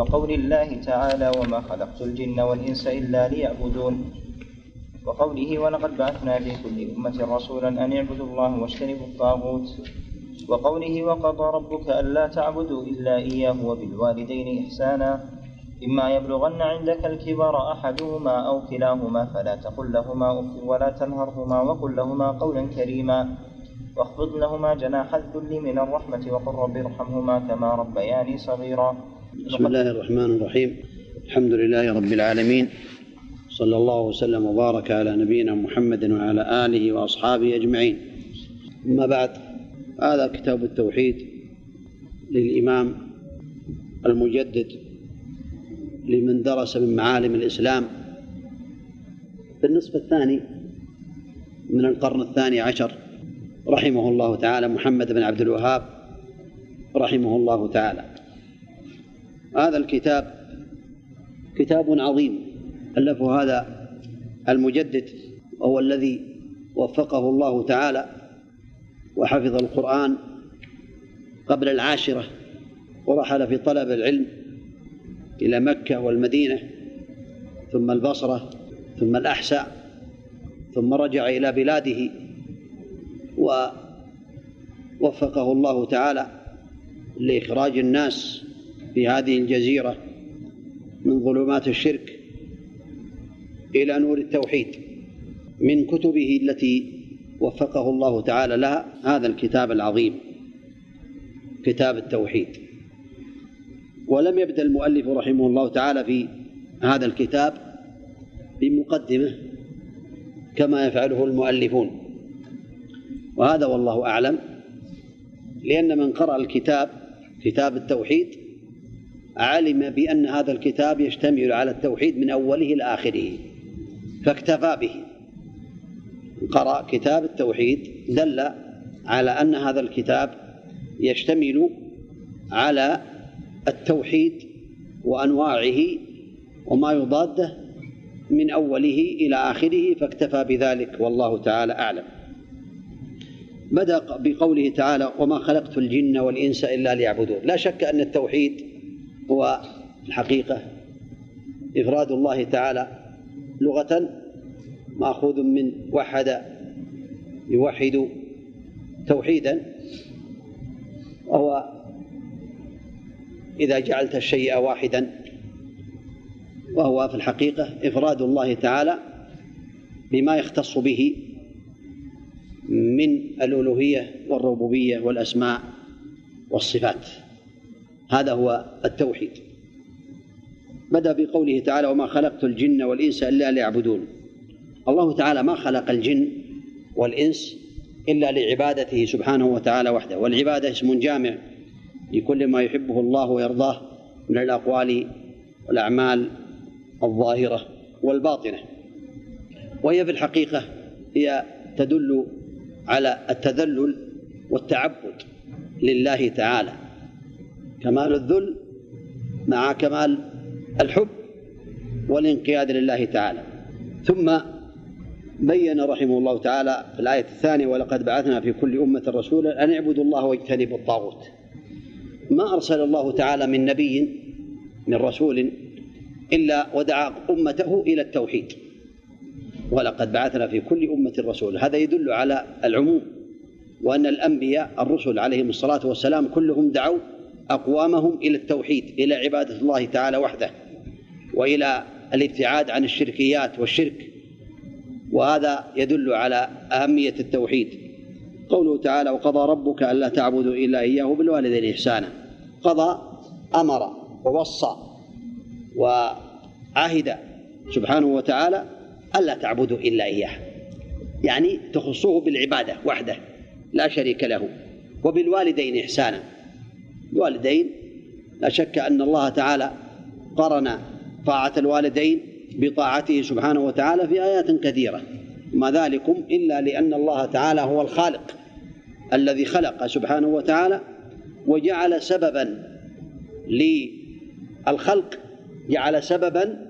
وقول الله تعالى وما خلقت الجن والإنس إلا ليعبدون. وقوله ولقد بعثنا في كل أمة رسولا أن اعبدوا الله واجتنبوا الطاغوت. وقوله وقضى ربك ألا تعبدوا إلا إياه وبالوالدين إحسانا. إما يبلغن عندك الكبر أحدهما أو كلاهما فلا تقل لهما أف ولا تنهرهما وقل لهما قولا كريما. واخفض لهما جناح الذل من الرحمة وقل رب ارحمهما كما ربياني صغيرا. بسم الله الرحمن الرحيم. الحمد لله رب العالمين. صلى الله وسلم وبارك على نبينا محمد وعلى آله وأصحابه أجمعين. أما بعد هذا كتاب التوحيد للإمام المجدد لمن درس من معالم الإسلام. في النصف الثاني من القرن الثاني عشر رحمه الله تعالى محمد بن عبد الوهاب رحمه الله تعالى. هذا الكتاب كتاب عظيم. ألفه هذا المجدد وهو الذي وفقه الله تعالى وحفظ القرآن قبل العاشرة ورحل في طلب العلم إلى مكة والمدينة ثم البصرة ثم الأحساء ثم رجع إلى بلاده ووفقه الله تعالى لإخراج الناس في هذه الجزيرة من ظلمات الشرك إلى نور التوحيد من كتبه التي وفقه الله تعالى لها هذا الكتاب العظيم كتاب التوحيد. ولم يبدأ المؤلف رحمه الله تعالى في هذا الكتاب بمقدمة كما يفعله المؤلفون. وهذا والله أعلم لأن من قرأ الكتاب كتاب التوحيد علم بأن هذا الكتاب يشتمل على التوحيد من أوله إلى آخره فاكتفى به. قرأ كتاب التوحيد دل على أن هذا الكتاب يشتمل على التوحيد وأنواعه وما يضاده من أوله إلى آخره فاكتفى بذلك. والله تعالى أعلم. بدأ بقوله تعالى وما خلقت الجن والإنس إلا ليعبدون لا شك أن التوحيد هو الحقيقة. إفراد الله تعالى لغة مأخوذ من وحد يوحد توحيدا وهو إذا جعلت الشيء واحدا وهو في الحقيقة إفراد الله تعالى بما يختص به من الألوهية والربوبية والأسماء والصفات. هذا هو التوحيد. بدأ بقوله تعالى وما خلقت الجن والإنس إلا ليعبدون. الله تعالى ما خلق الجن والإنس إلا لعبادته سبحانه وتعالى وحده. والعبادة اسم جامع لكل ما يحبه الله ويرضاه من الأقوال والأعمال الظاهرة والباطنة. وهي في الحقيقة هي تدل على التذلل والتعبد لله تعالى. كمال الذل مع كمال الحب والانقياد لله تعالى. ثم بين رحمه الله تعالى في الآية الثانية ولقد بعثنا في كل أمة رسولا أن اعبدوا الله واجتنبوا الطاغوت. ما أرسل الله تعالى من نبي من رسول إلا ودعا أمته إلى التوحيد. ولقد بعثنا في كل أمة رسولا. هذا يدل على العموم وأن الأنبياء الرسل عليهم الصلاة والسلام كلهم دعوا أقوامهم إلى التوحيد إلى عبادة الله تعالى وحده وإلى الابتعاد عن الشركيات والشرك. وهذا يدل على أهمية التوحيد. قوله تعالى وقضى ربك ألا تعبدوا إلا إياه بالوالدين إحسانا. قضى أمر ووصى وعهد سبحانه وتعالى ألا تعبدوا إلا إياه. يعني تخصوه بالعبادة وحده لا شريك له وبالوالدين إحسانا. الوالدين لا شك أن الله تعالى قرن طاعة الوالدين بطاعته سبحانه وتعالى في آيات كثيرة. ما ذلكم إلا لأن الله تعالى هو الخالق الذي خلق سبحانه وتعالى وجعل سببا للخلق جعل سببا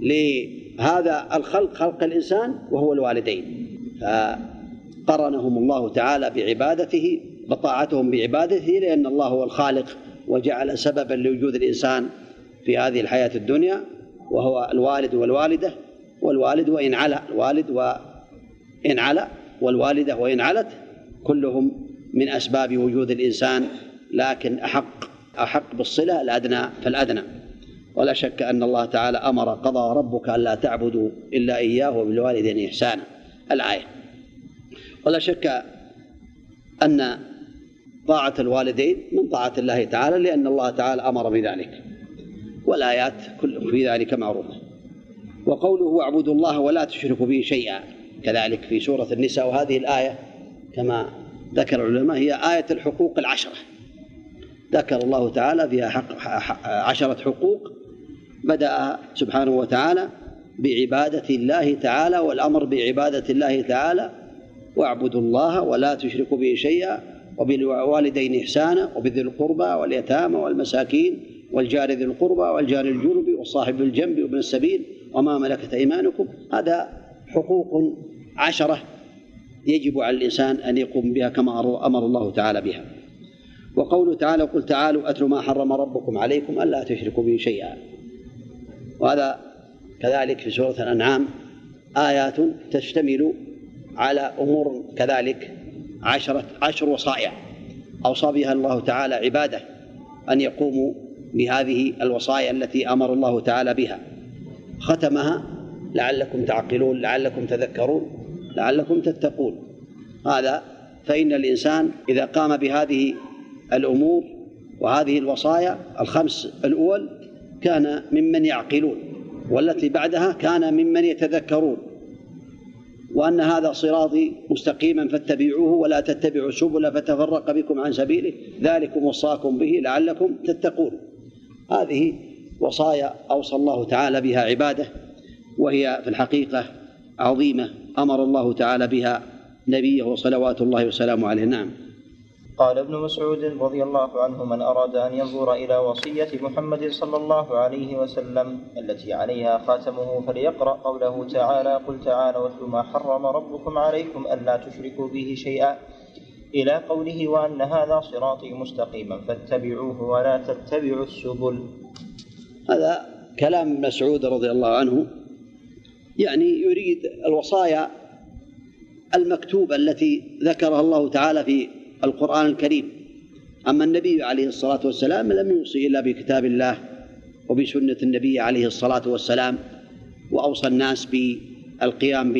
لهذا الخلق خلق الإنسان وهو الوالدين. فقرنهم الله تعالى بعبادته بطاعتهم بعبادته لأن الله هو الخالق وجعل سببا لوجود الإنسان في هذه الحياة الدنيا وهو الوالد والوالدة والوالد وإن علا الوالد وإن علا والوالدة وإن علت كلهم من أسباب وجود الإنسان لكن أحق أحق بالصلة الأدنى فالأدنى. ولا شك أن الله تعالى أمر قضى ربك ألا تعبدوا إلا إياه وبالوالدين إحسانا. الآية. ولا شك أن طاعة الوالدين من طاعة الله تعالى لأن الله تعالى أمر بذلك. والآيات كل في ذلك معروفة. وقوله واعبدوا الله ولا تشركوا به شيئا كذلك في سورة النساء وهذه الآية كما ذكر العلماء هي آية الحقوق العشرة. ذكر الله تعالى فيها حق عشرة حقوق بدأ سبحانه وتعالى بعبادة الله تعالى والأمر بعبادة الله تعالى واعبدوا الله ولا تشركوا به شيئا وبالوالدين إحسانا وبذي القربى واليتامى والمساكين والجار ذي القربى والجار الجنب والصاحب بالجنب وابن السبيل وما ملكت أيمانكم. هذا حقوق عشرة يجب على الإنسان أن يقوم بها كما أمر الله تعالى بها. وقوله تعالى قل تعالوا أتلوا ما حرم ربكم عليكم ألا تشركوا به شيئا. وهذا كذلك في سورة الأنعام آيات تشتمل على أمور كذلك عشرة عشر وصايا. أوصى بها الله تعالى عباده أن يقوموا بهذه الوصايا التي أمر الله تعالى بها. ختمها لعلكم تعقلون لعلكم تذكرون لعلكم تتقون. هذا فإن الإنسان إذا قام بهذه الأمور وهذه الوصايا الخمس الأول كان ممن يعقلون والتي بعدها كان ممن يتذكرون. وأن هذا صراطي مستقيما فاتبعوه ولا تتبعوا السبل فتفرق بكم عن سبيله. ذلكم وصاكم به لعلكم تتقون. هذه وصايا أوصى الله تعالى بها عباده وهي في الحقيقة عظيمة أمر الله تعالى بها نبيه صلوات الله وسلامه عليه. نعم. قال ابن مسعود رضي الله عنه من أراد أن ينظر إلى وصية محمد صلى الله عليه وسلم التي عليها خاتمه فليقرأ قوله تعالى قل تعالى واتل ما حرم ربكم عليكم ألا تشركوا به شيئا إلى قوله وأن هذا صراطي مستقيما فاتبعوه ولا تتبعوا السبل. هذا كلام مسعود رضي الله عنه يعني يريد الوصايا المكتوبة التي ذكرها الله تعالى في القرآن الكريم. أما النبي عليه الصلاة والسلام لم يوصي إلا بكتاب الله وبسنة النبي عليه الصلاة والسلام وأوصى الناس بالقيام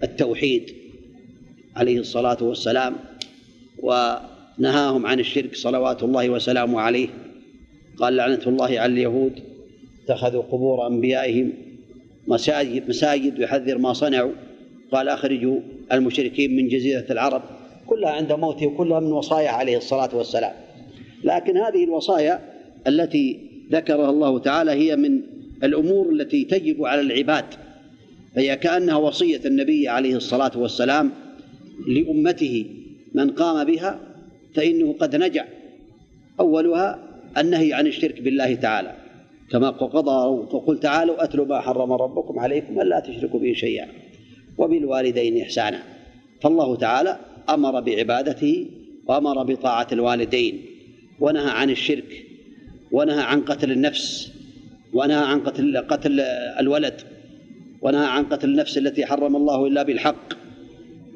بالتوحيد عليه الصلاة والسلام ونهاهم عن الشرك صلوات الله وسلامه عليه. قال لعنة الله على اليهود اتخذوا قبور أنبيائهم مساجد مساجد يحذر ما صنعوا. قال أخرجوا المشركين من جزيرة العرب. كلها عند موته وكلها من وصايا عليه الصلاة والسلام. لكن هذه الوصايا التي ذكرها الله تعالى هي من الأمور التي تجب على العباد. فهي كأنها وصية النبي عليه الصلاة والسلام لأمته. من قام بها فإنه قد نجا أولها النهي عن الشرك بالله تعالى. كما قضى وقل تعالوا أتلوا ما حرم ربكم عليكم ألا تشركوا به شيئا. وبالوالدين إحسانا. فالله تعالى أمر بعبادته وأمر بطاعة الوالدين ونهى عن الشرك ونهى عن قتل النفس ونهى عن قتل قتل الولد ونهى عن قتل النفس التي حرم الله إلا بالحق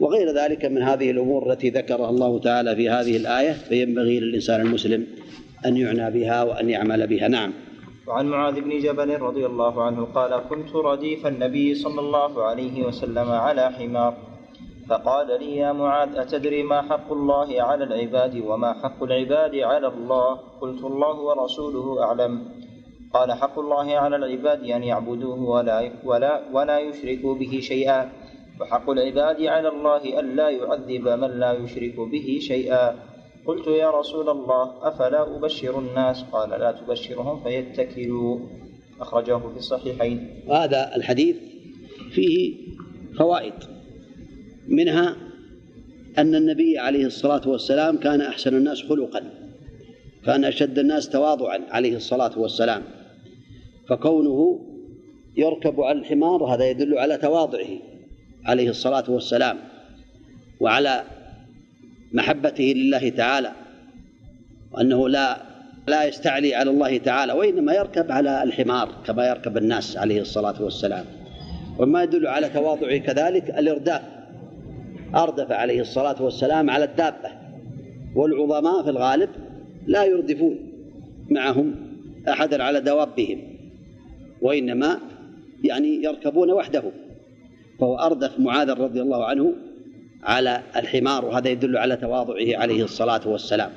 وغير ذلك من هذه الأمور التي ذكرها الله تعالى في هذه الآية فينبغي للإنسان المسلم أن يعنى بها وأن يعمل بها. نعم. وعن معاذ بن جبل رضي الله عنه قال كنت رديف النبي صلى الله عليه وسلم على حمار. فقال لي يا معاذ أتدري ما حق الله على العباد وما حق العباد على الله؟ قلت الله ورسوله أعلم. قال حق الله على العباد أن يعبدوه ولا, ولا, ولا يشركوا به شيئا. وحق العباد على الله ألا يعذب من لا يشرك به شيئا. قلت يا رسول الله أفلا أبشر الناس؟ قال لا تبشرهم فيتكلوا. أخرجه في الصحيحين. هذا الحديث فيه فوائد. منها أن النبي عليه الصلاة والسلام كان أحسن الناس خلقا كان أشد الناس تواضعا عليه الصلاة والسلام. فكونه يركب على الحمار هذا يدل على تواضعه عليه الصلاة والسلام وعلى محبته لله تعالى وأنه لا لا يستعلي على الله تعالى وإنما يركب على الحمار كما يركب الناس عليه الصلاة والسلام. وما يدل على تواضعه كذلك الإرداف أردف عليه الصلاة والسلام على الدابة والعظماء في الغالب لا يردفون معهم أحدا على دوابهم وإنما يعني يركبون وحده. فهو أردف معاذ رضي الله عنه على الحمار وهذا يدل على تواضعه عليه الصلاة والسلام.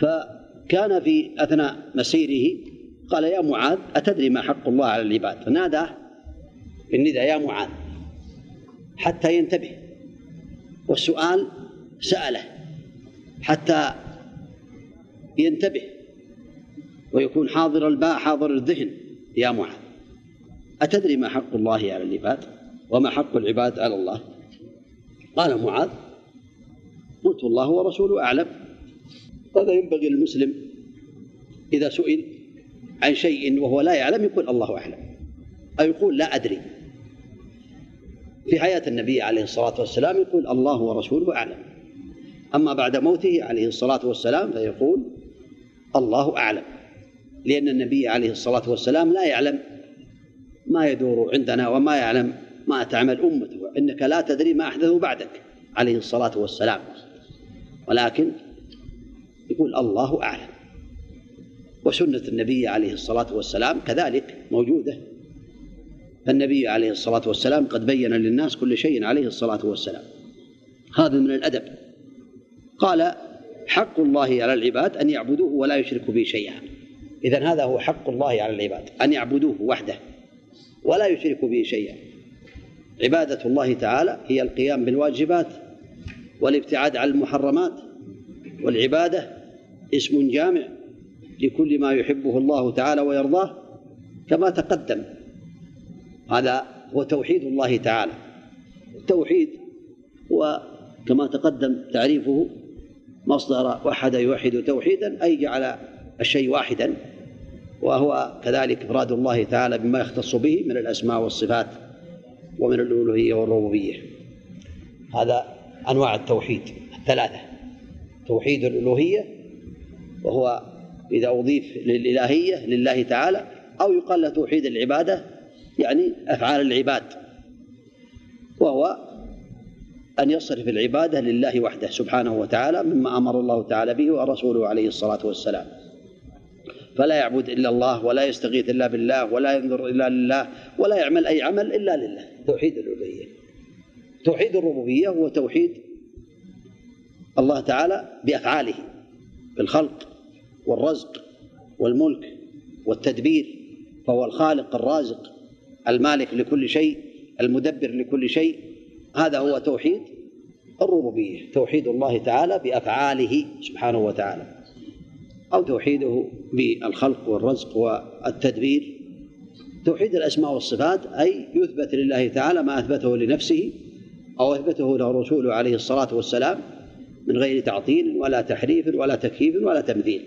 فكان في أثناء مسيره قال يا معاذ أتدري ما حق الله على العباد؟ فناداه بالنداء يا معاذ حتى ينتبه. والسؤال سأله حتى ينتبه ويكون حاضر الباء حاضر الذهن. يا معاذ أتدري ما حق الله على العباد وما حق العباد على الله؟ قال معاذ قلت الله ورسوله أعلم. هذا ينبغي للمسلم إذا سئل عن شيء وهو لا يعلم يقول الله أعلم أو يقول لا أدري. في حياة النبي عليه الصلاة والسلام يقول الله ورسوله أعلم. أما بعد موته عليه الصلاة والسلام فيقول الله أعلم. لأن النبي عليه الصلاة والسلام لا يعلم ما يدور عندنا وما يعلم ما تعمل أمته إنك لا تدري ما أحدثه بعدك عليه الصلاة والسلام. ولكن يقول الله أعلم. وسنة النبي عليه الصلاة والسلام كذلك موجودة. فالنبي عليه الصلاة والسلام قد بين للناس كل شيء عليه الصلاة والسلام. هذا من الأدب. قال حق الله على العباد أن يعبدوه ولا يشركوا به شيئا. إذا هذا هو حق الله على العباد أن يعبدوه وحده ولا يشركوا به شيئا. عبادة الله تعالى هي القيام بالواجبات والابتعاد عن المحرمات والعبادة اسم جامع لكل ما يحبه الله تعالى ويرضاه كما تقدم. هذا هو توحيد الله تعالى. التوحيد هو كما تقدم تعريفه مصدر وحد يوحد توحيدا أي جعل الشيء واحدا وهو كذلك إفراد الله تعالى بما يختص به من الأسماء والصفات ومن الألوهية والربوبية. هذا أنواع التوحيد الثلاثة. توحيد الألوهية وهو إذا أضيف للإلهية لله تعالى أو يقال له توحيد العبادة يعني أفعال العباد وهو أن يصرف العبادة لله وحده سبحانه وتعالى مما أمر الله تعالى به ورسوله عليه الصلاة والسلام. فلا يعبد إلا الله ولا يستغيث إلا بالله ولا ينظر إلا لله ولا يعمل أي عمل إلا لله. توحيد الألوهية. توحيد الربوبية هو توحيد الله تعالى بأفعاله بالخلق والرزق والملك والتدبير فهو الخالق الرازق. المالك لكل شيء المدبر لكل شيء. هذا هو توحيد الربوبية توحيد الله تعالى بأفعاله سبحانه وتعالى. أو توحيده بالخلق والرزق والتدبير. توحيد الأسماء والصفات أي يثبت لله تعالى ما أثبته لنفسه أو أثبته له رسوله عليه الصلاة والسلام من غير تعطيل ولا تحريف ولا تكييف ولا تمثيل.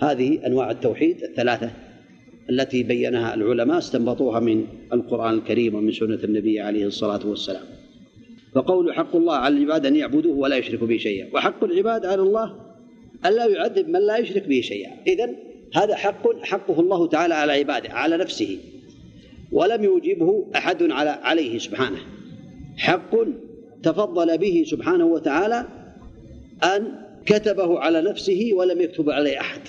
هذه أنواع التوحيد الثلاثة. التي بينها العلماء استنبطوها من القرآن الكريم ومن سنة النبي عليه الصلاة والسلام. فقول حق الله على العباد أن يعبدوه ولا يشركوا به شيئا. وحق العباد على الله ألا يعذب من لا يشرك به شيئا. إذن هذا حق حقه الله تعالى على عباده على نفسه. ولم يوجبه أحد على عليه سبحانه. حق تفضل به سبحانه وتعالى أن كتبه على نفسه ولم يكتب عليه أحد.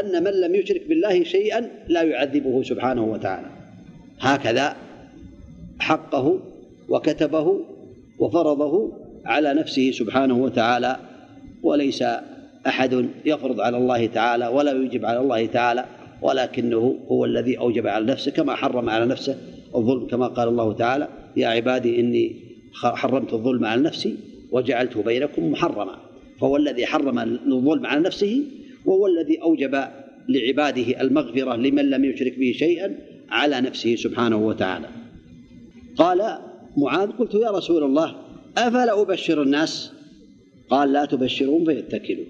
أن من لم يشرك بالله شيئا لا يعذبه سبحانه وتعالى. هكذا حقه وكتبه وفرضه على نفسه سبحانه وتعالى وليس أحد يفرض على الله تعالى ولا يوجب على الله تعالى ولكنه هو الذي أوجب على نفسه كما حرم على نفسه الظلم كما قال الله تعالى يا عبادي إني حرمت الظلم على نفسي وجعلته بينكم محرما. فهو الذي حرم الظلم على نفسه وهو الذي أوجب لعباده المغفرة لمن لم يشرك به شيئا على نفسه سبحانه وتعالى. قال معاذ قلت يا رسول الله أفلا أبشر الناس؟ قال لا تبشرهم فيتكلوا.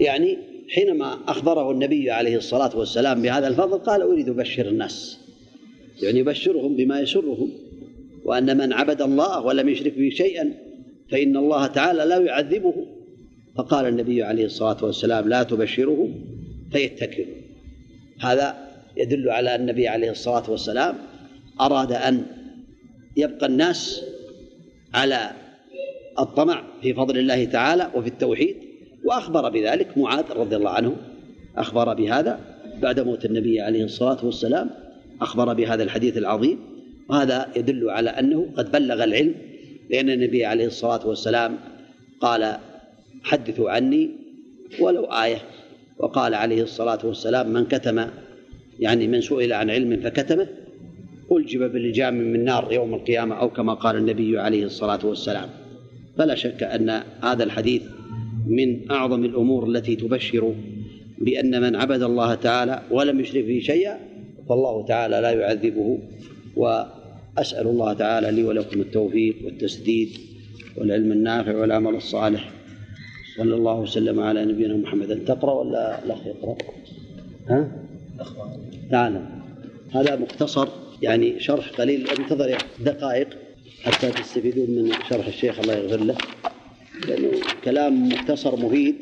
يعني حينما أخبره النبي عليه الصلاة والسلام بهذا الفضل قال أريد أبشر الناس. يعني يبشرهم بما يسرهم وأن من عبد الله ولم يشرك به شيئا فإن الله تعالى لا يعذبه. فقال النبي عليه الصلاة والسلام لا تبشره فيتكل. هذا يدل على أن النبي عليه الصلاة والسلام أراد أن يبقى الناس على الطمع في فضل الله تعالى وفي التوحيد وأخبر بذلك معاذ رضي الله عنه أخبر بهذا بعد موت النبي عليه الصلاة والسلام أخبر بهذا الحديث العظيم وهذا يدل على أنه قد بلغ العلم لأن النبي عليه الصلاة والسلام قال حدثوا عني ولو آية. وقال عليه الصلاة والسلام من كتم يعني من سئل عن علم فكتمه ألجب باللجام من نار يوم القيامة أو كما قال النبي عليه الصلاة والسلام. فلا شك أن هذا الحديث من أعظم الأمور التي تبشر بأن من عبد الله تعالى ولم يشرك به شيئا فالله تعالى لا يعذبه. وأسأل الله تعالى لي ولكم التوفيق والتسديد والعلم النافع والعمل الصالح. صلى الله وسلم على نبينا محمد. أن تقرأ ولا الأخ يقرأ؟ ها؟ تعال هذا مختصر يعني شرح قليل انتظر دقائق حتى تستفيدون من شرح الشيخ الله يغفر له. لأنه كلام مختصر مفيد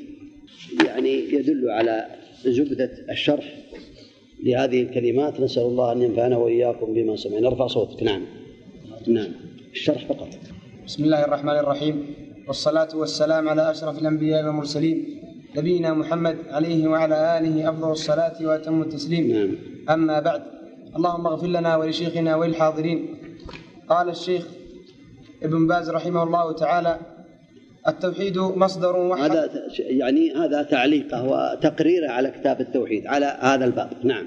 يعني يدل على زبدة الشرح لهذه الكلمات. نسأل الله أن ينفعنا وإياكم بما سمعنا. ارفع صوتك. نعم. نعم. الشرح فقط. بسم الله الرحمن الرحيم. والصلاة والسلام على أشرف الأنبياء والمرسلين نبينا محمد عليه وعلى آله أفضل الصلاة وأتم التسليم. نعم. أما بعد اللهم اغفر لنا ولشيخنا وللحاضرين. قال الشيخ ابن باز رحمه الله تعالى التوحيد مصدر وحد. هذا يعني هذا تعليقه وتقريره على كتاب التوحيد على هذا الباب. نعم.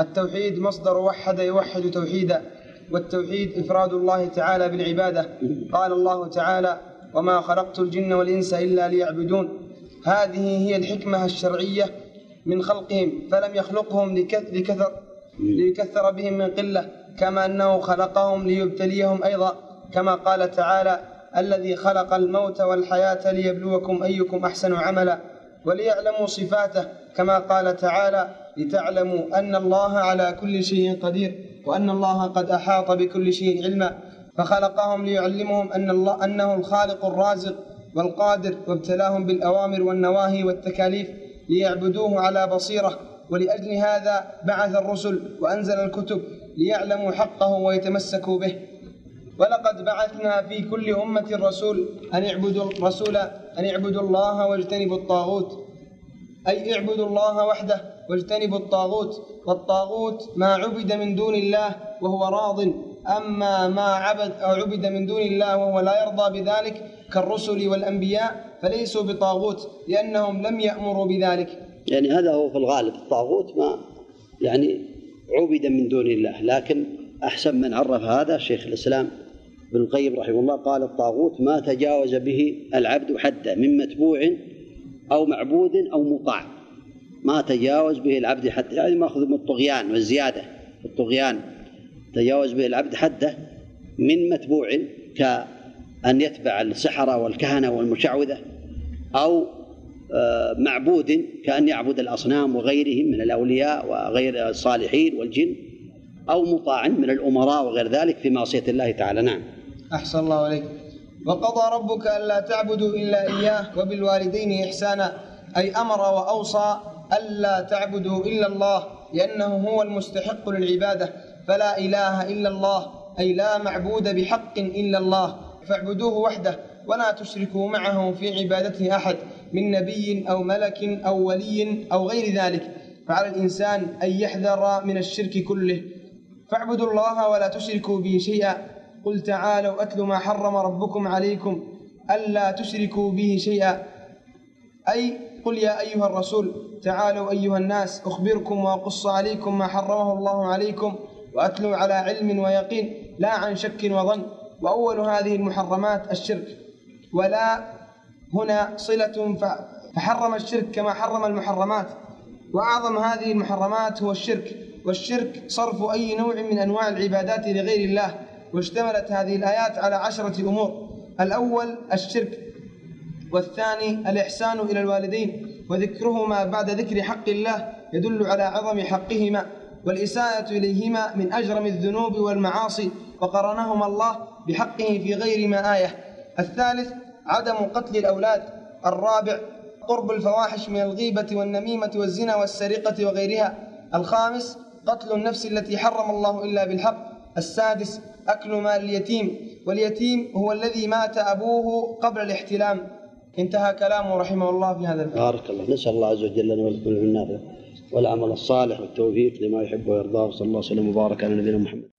التوحيد مصدر وحد يوحد توحيدا والتوحيد إفراد الله تعالى بالعبادة. قال الله تعالى وما خلقت الجن والإنس إلا ليعبدون. هذه هي الحكمة الشرعية من خلقهم فلم يخلقهم لك- لكثر ليكثر بهم من قلة كما أنه خلقهم ليبتليهم أيضا. كما قال تعالى الذي خلق الموت والحياة ليبلوكم أيكم أحسن عملا وليعلموا صفاته. كما قال تعالى لتعلموا أن الله على كل شيء قدير وأن الله قد أحاط بكل شيء علما. فخلقهم ليعلمهم أن الله أنه الخالق الرازق والقادر وابتلاهم بالأوامر والنواهي والتكاليف ليعبدوه على بصيرة. ولأجل هذا بعث الرسل وأنزل الكتب ليعلموا حقه ويتمسكوا به. ولقد بعثنا في كل أمة رسول أن اعبدوا الرسول أن اعبدوا الله واجتنبوا الطاغوت. أي اعبدوا الله وحده واجتنبوا الطاغوت والطاغوت ما عبد من دون الله وهو راض. أما ما عبد أو عبد من دون الله وهو لا يرضى بذلك كالرسل والأنبياء فليسوا بطاغوت لأنهم لم يأمروا بذلك. يعني هذا هو في الغالب. الطاغوت ما يعني عبد من دون الله لكن أحسن من عرف هذا شيخ الإسلام ابن القيم رحمه الله. قال الطاغوت ما تجاوز به العبد حده من متبوع أو معبود أو مطاع. ما تجاوز به العبد حده يعني ماخذ من الطغيان والزيادة الطغيان. تجاوز به العبد حده من متبوع كأن يتبع السحرة والكهنة والمشعوذة أو آه، معبود كأن يعبد الأصنام وغيرهم من الأولياء وغير الصالحين والجن أو مطاع من الأمراء وغير ذلك في معصية الله تعالى. نعم. أحسن الله عليك. وقضى ربك ألا تعبدوا إلا إياه وبالوالدين إحسانا أي أمر وأوصى ألا تعبدوا إلا الله لأنه هو المستحق للعبادة. فلا إله إلا الله أي لا معبود بحق إلا الله. فاعبدوه وحده ولا تشركوا معه في عبادته أحد من نبي أو ملك أو ولي أو غير ذلك. فعلى الإنسان أن يحذر من الشرك كله. فاعبدوا الله ولا تشركوا به شيئا. قل تعالوا أتل ما حرم ربكم عليكم ألا تشركوا به شيئا. أي قل يا أيها الرسول تعالوا أيها الناس أخبركم وأقص عليكم ما حرمه الله عليكم وأتلو على علم ويقين لا عن شك وظن. وأول هذه المحرمات الشرك. ولا هنا صلة فحرم الشرك كما حرم المحرمات. وأعظم هذه المحرمات هو الشرك. والشرك صرف أي نوع من أنواع العبادات لغير الله. واشتملت هذه الآيات على عشرة أمور. الأول الشرك. والثاني الإحسان إلى الوالدين وذكرهما بعد ذكر حق الله يدل على عظم حقهما والإساءة إليهما من أجرم الذنوب والمعاصي وقرنهما الله بحقه في غير ما آية. الثالث عدم قتل الأولاد الرابع قرب الفواحش من الغيبة والنميمة والزنا والسرقة وغيرها الخامس قتل النفس التي حرم الله إلا بالحق السادس أكل مال اليتيم واليتيم هو الذي مات أبوه قبل الاحتلام. انتهى كلامه رحمه الله في هذا الباب بارك الله. نسأل الله عز وجل ولكم العلم النافع والعمل الصالح والتوفيق لما يحب ويرضاه. صلى الله وسلم وبارك على نبينا محمد.